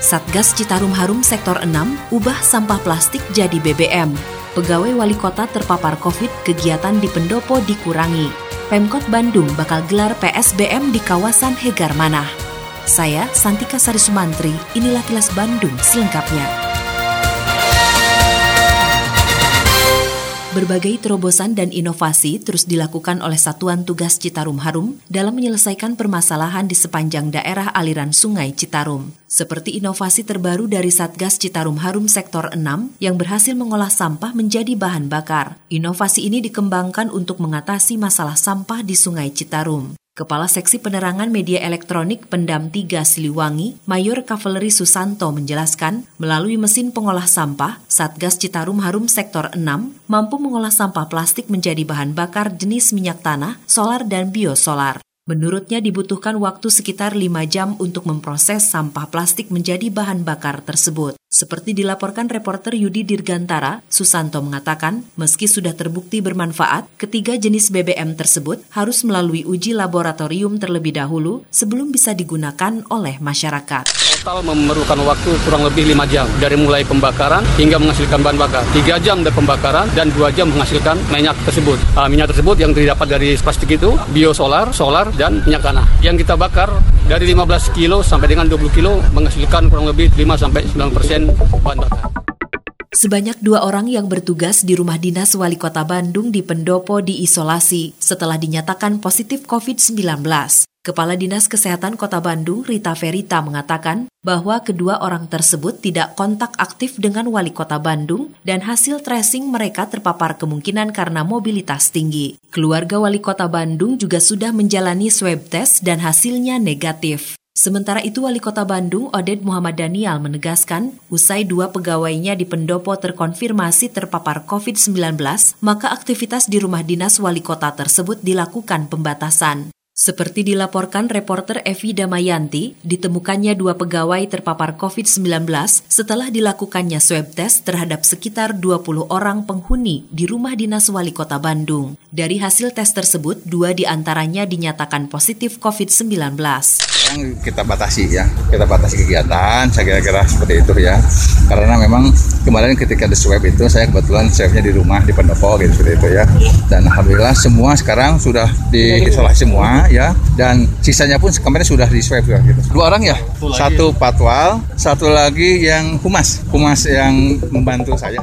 Satgas Citarum Harum Sektor 6 ubah sampah plastik jadi BBM. Pegawai wali kota terpapar COVID, kegiatan di pendopo dikurangi. Pemkot Bandung bakal gelar PSBM di kawasan Hegar Manah. Saya Santika Sari Sumantri, inilah kilas Bandung selengkapnya. Berbagai terobosan dan inovasi terus dilakukan oleh Satuan Tugas Citarum Harum dalam menyelesaikan permasalahan di sepanjang daerah aliran Sungai Citarum. Seperti inovasi terbaru dari Satgas Citarum Harum Sektor 6 yang berhasil mengolah sampah menjadi bahan bakar. Inovasi ini dikembangkan untuk mengatasi masalah sampah di Sungai Citarum. Kepala Seksi Penerangan Media Elektronik Pendam 3 Siliwangi, Mayor Kavaleri Susanto menjelaskan, melalui mesin pengolah sampah, Satgas Citarum Harum Sektor 6 mampu mengolah sampah plastik menjadi bahan bakar jenis minyak tanah, solar, dan biosolar. Menurutnya dibutuhkan waktu sekitar 5 jam untuk memproses sampah plastik menjadi bahan bakar tersebut. Seperti dilaporkan reporter Yudi Dirgantara, Susanto mengatakan, meski sudah terbukti bermanfaat, ketiga jenis BBM tersebut harus melalui uji laboratorium terlebih dahulu sebelum bisa digunakan oleh masyarakat. Total memerlukan waktu kurang lebih 5 jam dari mulai pembakaran hingga menghasilkan bahan bakar. 3 jam dari pembakaran dan 2 jam menghasilkan minyak tersebut. Ah, minyak tersebut yang didapat dari plastik itu biosolar, solar, dan minyak tanah. Yang kita bakar dari 15 kilo sampai dengan 20 kilo menghasilkan kurang lebih 5 sampai 9 persen bahan bakar. Sebanyak dua orang yang bertugas di rumah dinas wali kota Bandung di Pendopo diisolasi setelah dinyatakan positif COVID-19. Kepala Dinas Kesehatan Kota Bandung, Rita Verita, mengatakan bahwa kedua orang tersebut tidak kontak aktif dengan wali kota Bandung dan hasil tracing mereka terpapar kemungkinan karena mobilitas tinggi. Keluarga wali kota Bandung juga sudah menjalani swab test dan hasilnya negatif. Sementara itu, Wali Kota Bandung, Oded Muhammad Daniel, menegaskan, usai dua pegawainya di pendopo terkonfirmasi terpapar COVID-19, maka aktivitas di rumah dinas wali kota tersebut dilakukan pembatasan. Seperti dilaporkan reporter Evi Damayanti, ditemukannya dua pegawai terpapar COVID-19 setelah dilakukannya swab test terhadap sekitar 20 orang penghuni di rumah dinas wali kota Bandung. Dari hasil tes tersebut, dua di antaranya dinyatakan positif COVID-19. Yang kita batasi ya, kita batasi kegiatan, saya kira-kira seperti itu ya. Karena memang kemarin ketika di swab itu, saya kebetulan swabnya di rumah, di pendopo gitu seperti itu ya. Dan Alhamdulillah semua sekarang sudah diisolasi semua ya dan sisanya pun kemarin sudah di swab ya, gitu. Dua orang ya, satu patwal, satu lagi yang humas, humas yang membantu saya.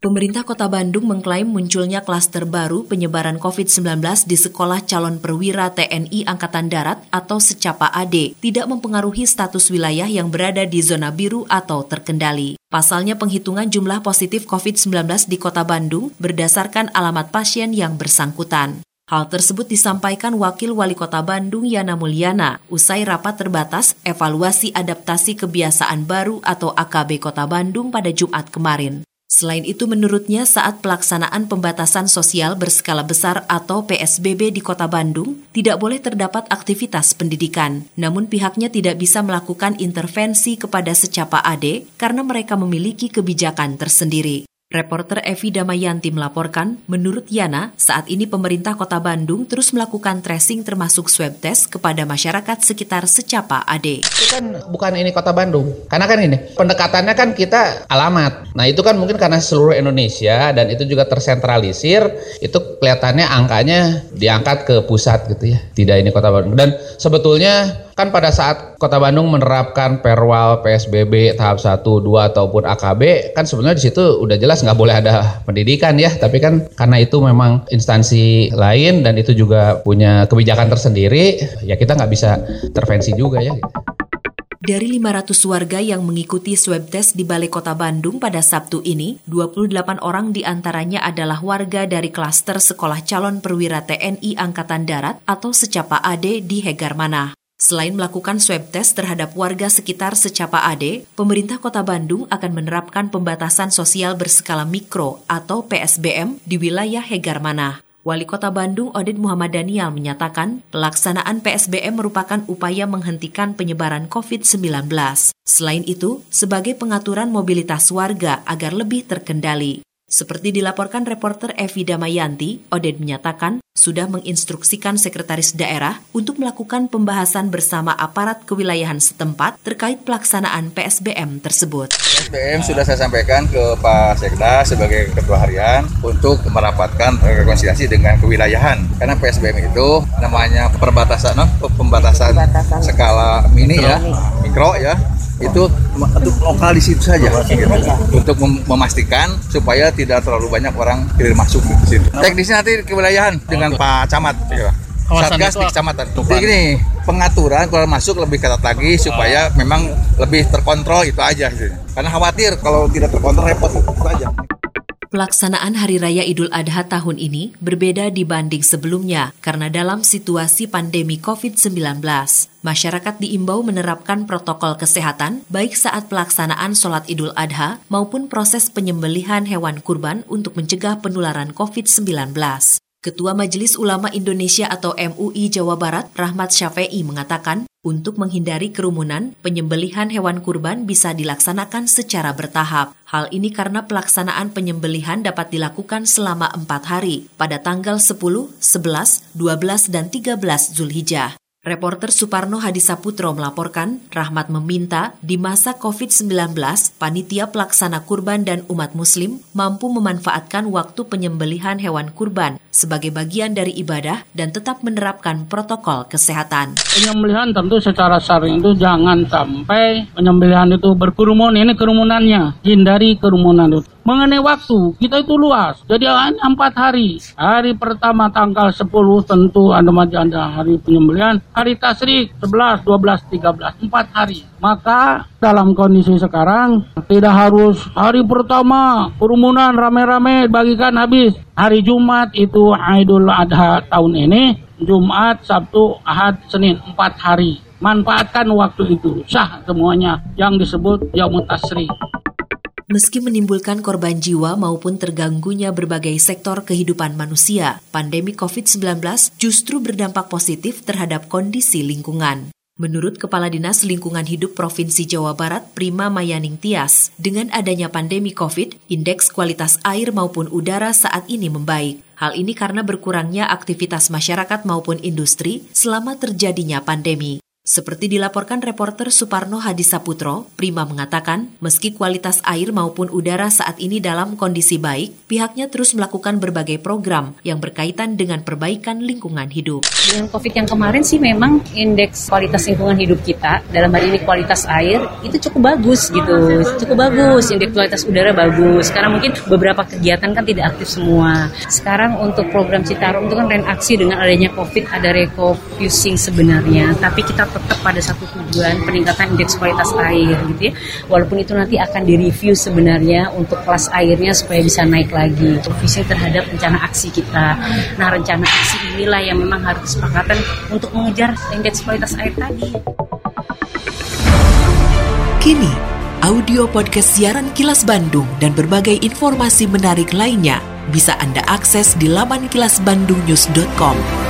Pemerintah Kota Bandung mengklaim munculnya klaster baru penyebaran COVID-19 di Sekolah Calon Perwira TNI Angkatan Darat atau Secapa AD tidak mempengaruhi status wilayah yang berada di zona biru atau terkendali. Pasalnya penghitungan jumlah positif COVID-19 di Kota Bandung berdasarkan alamat pasien yang bersangkutan. Hal tersebut disampaikan Wakil Wali Kota Bandung Yana Mulyana usai rapat terbatas evaluasi adaptasi kebiasaan baru atau AKB Kota Bandung pada Jumat kemarin. Selain itu, menurutnya saat pelaksanaan pembatasan sosial berskala besar atau PSBB di Kota Bandung, tidak boleh terdapat aktivitas pendidikan. Namun pihaknya tidak bisa melakukan intervensi kepada secapa AD karena mereka memiliki kebijakan tersendiri. Reporter Evi Damayanti melaporkan, menurut Yana, saat ini pemerintah kota Bandung terus melakukan tracing termasuk swab test kepada masyarakat sekitar secapa AD. Itu kan bukan ini kota Bandung. Karena kan ini, pendekatannya kan kita alamat. Nah itu kan mungkin karena seluruh Indonesia dan itu juga tersentralisir, itu kelihatannya angkanya diangkat ke pusat gitu ya. Tidak ini kota Bandung. Dan sebetulnya kan pada saat kota Bandung menerapkan perwal, PSBB tahap 1, 2 ataupun AKB, kan sebenarnya di situ udah jelas nggak boleh ada pendidikan ya tapi kan karena itu memang instansi lain dan itu juga punya kebijakan tersendiri ya kita nggak bisa intervensi juga ya Dari 500 warga yang mengikuti swab test di Balai Kota Bandung pada Sabtu ini, 28 orang di antaranya adalah warga dari klaster Sekolah Calon Perwira TNI Angkatan Darat atau Secapa AD di Hegar Manah. Selain melakukan swab test terhadap warga sekitar secapa AD, pemerintah Kota Bandung akan menerapkan pembatasan sosial berskala mikro atau PSBM di wilayah Hegarmanah. Wali Kota Bandung Oded Muhammad Daniel menyatakan pelaksanaan PSBM merupakan upaya menghentikan penyebaran COVID-19. Selain itu, sebagai pengaturan mobilitas warga agar lebih terkendali. Seperti dilaporkan reporter Evi Damayanti, Oded menyatakan sudah menginstruksikan sekretaris daerah untuk melakukan pembahasan bersama aparat kewilayahan setempat terkait pelaksanaan PSBM tersebut. PSBM sudah saya sampaikan ke Pak Sekda sebagai ketua harian untuk merapatkan rekonsiliasi dengan kewilayahan. Karena PSBM itu namanya perbatasan, no? pembatasan, skala mini ya, mikro ya, itu untuk lokal di situ saja gitu. untuk mem memastikan supaya tidak terlalu banyak orang tidak masuk di situ. Teknisnya nanti kewilayahan dengan Pak Camat gitu. Satgas di kecamatan. Jadi gini, pengaturan kalau masuk lebih ketat lagi supaya memang lebih terkontrol itu aja gitu. Karena khawatir kalau tidak terkontrol repot itu aja. Pelaksanaan Hari Raya Idul Adha tahun ini berbeda dibanding sebelumnya karena dalam situasi pandemi COVID-19. Masyarakat diimbau menerapkan protokol kesehatan baik saat pelaksanaan sholat Idul Adha maupun proses penyembelihan hewan kurban untuk mencegah penularan COVID-19. Ketua Majelis Ulama Indonesia atau MUI Jawa Barat, Rahmat Syafi'i mengatakan, untuk menghindari kerumunan, penyembelihan hewan kurban bisa dilaksanakan secara bertahap. Hal ini karena pelaksanaan penyembelihan dapat dilakukan selama empat hari, pada tanggal 10, 11, 12, dan 13 Zulhijjah. Reporter Suparno Hadisaputro melaporkan, Rahmat meminta di masa COVID-19, panitia pelaksana kurban dan umat muslim mampu memanfaatkan waktu penyembelihan hewan kurban sebagai bagian dari ibadah dan tetap menerapkan protokol kesehatan. Penyembelihan tentu secara syar'i itu jangan sampai penyembelihan itu berkerumun. Ini kerumunannya, hindari kerumunan itu. Mengenai waktu, kita itu luas. Jadi empat hari. Hari pertama tanggal 10 tentu ada hari penyembelihan. Hari tasrik 11, 12, 13. Empat hari. Maka dalam kondisi sekarang tidak harus hari pertama kerumunan rame-rame bagikan habis. Hari Jumat itu Idul Adha tahun ini. Jumat, Sabtu, Ahad, Senin. Empat hari. Manfaatkan waktu itu. Sah semuanya yang disebut Yaumut Tasri. Meski menimbulkan korban jiwa maupun terganggunya berbagai sektor kehidupan manusia, pandemi COVID-19 justru berdampak positif terhadap kondisi lingkungan. Menurut Kepala Dinas Lingkungan Hidup Provinsi Jawa Barat, Prima Mayaning Tias, dengan adanya pandemi COVID, indeks kualitas air maupun udara saat ini membaik. Hal ini karena berkurangnya aktivitas masyarakat maupun industri selama terjadinya pandemi. Seperti dilaporkan reporter Suparno Hadisaputro, Prima mengatakan, meski kualitas air maupun udara saat ini dalam kondisi baik, pihaknya terus melakukan berbagai program yang berkaitan dengan perbaikan lingkungan hidup. Dengan COVID yang kemarin sih memang indeks kualitas lingkungan hidup kita, dalam hal ini kualitas air, itu cukup bagus gitu. Cukup bagus, indeks kualitas udara bagus. Karena mungkin beberapa kegiatan kan tidak aktif semua. Sekarang untuk program Citarum itu kan reaksi dengan adanya COVID, ada refocusing sebenarnya. Tapi kita tetap pada satu tujuan peningkatan indeks kualitas air gitu ya. Walaupun itu nanti akan direview sebenarnya untuk kelas airnya supaya bisa naik lagi. Visi terhadap rencana aksi kita. Nah rencana aksi inilah yang memang harus kesepakatan untuk mengejar indeks kualitas air tadi. Kini, audio podcast siaran Kilas Bandung dan berbagai informasi menarik lainnya bisa Anda akses di laman kilasbandungnews.com.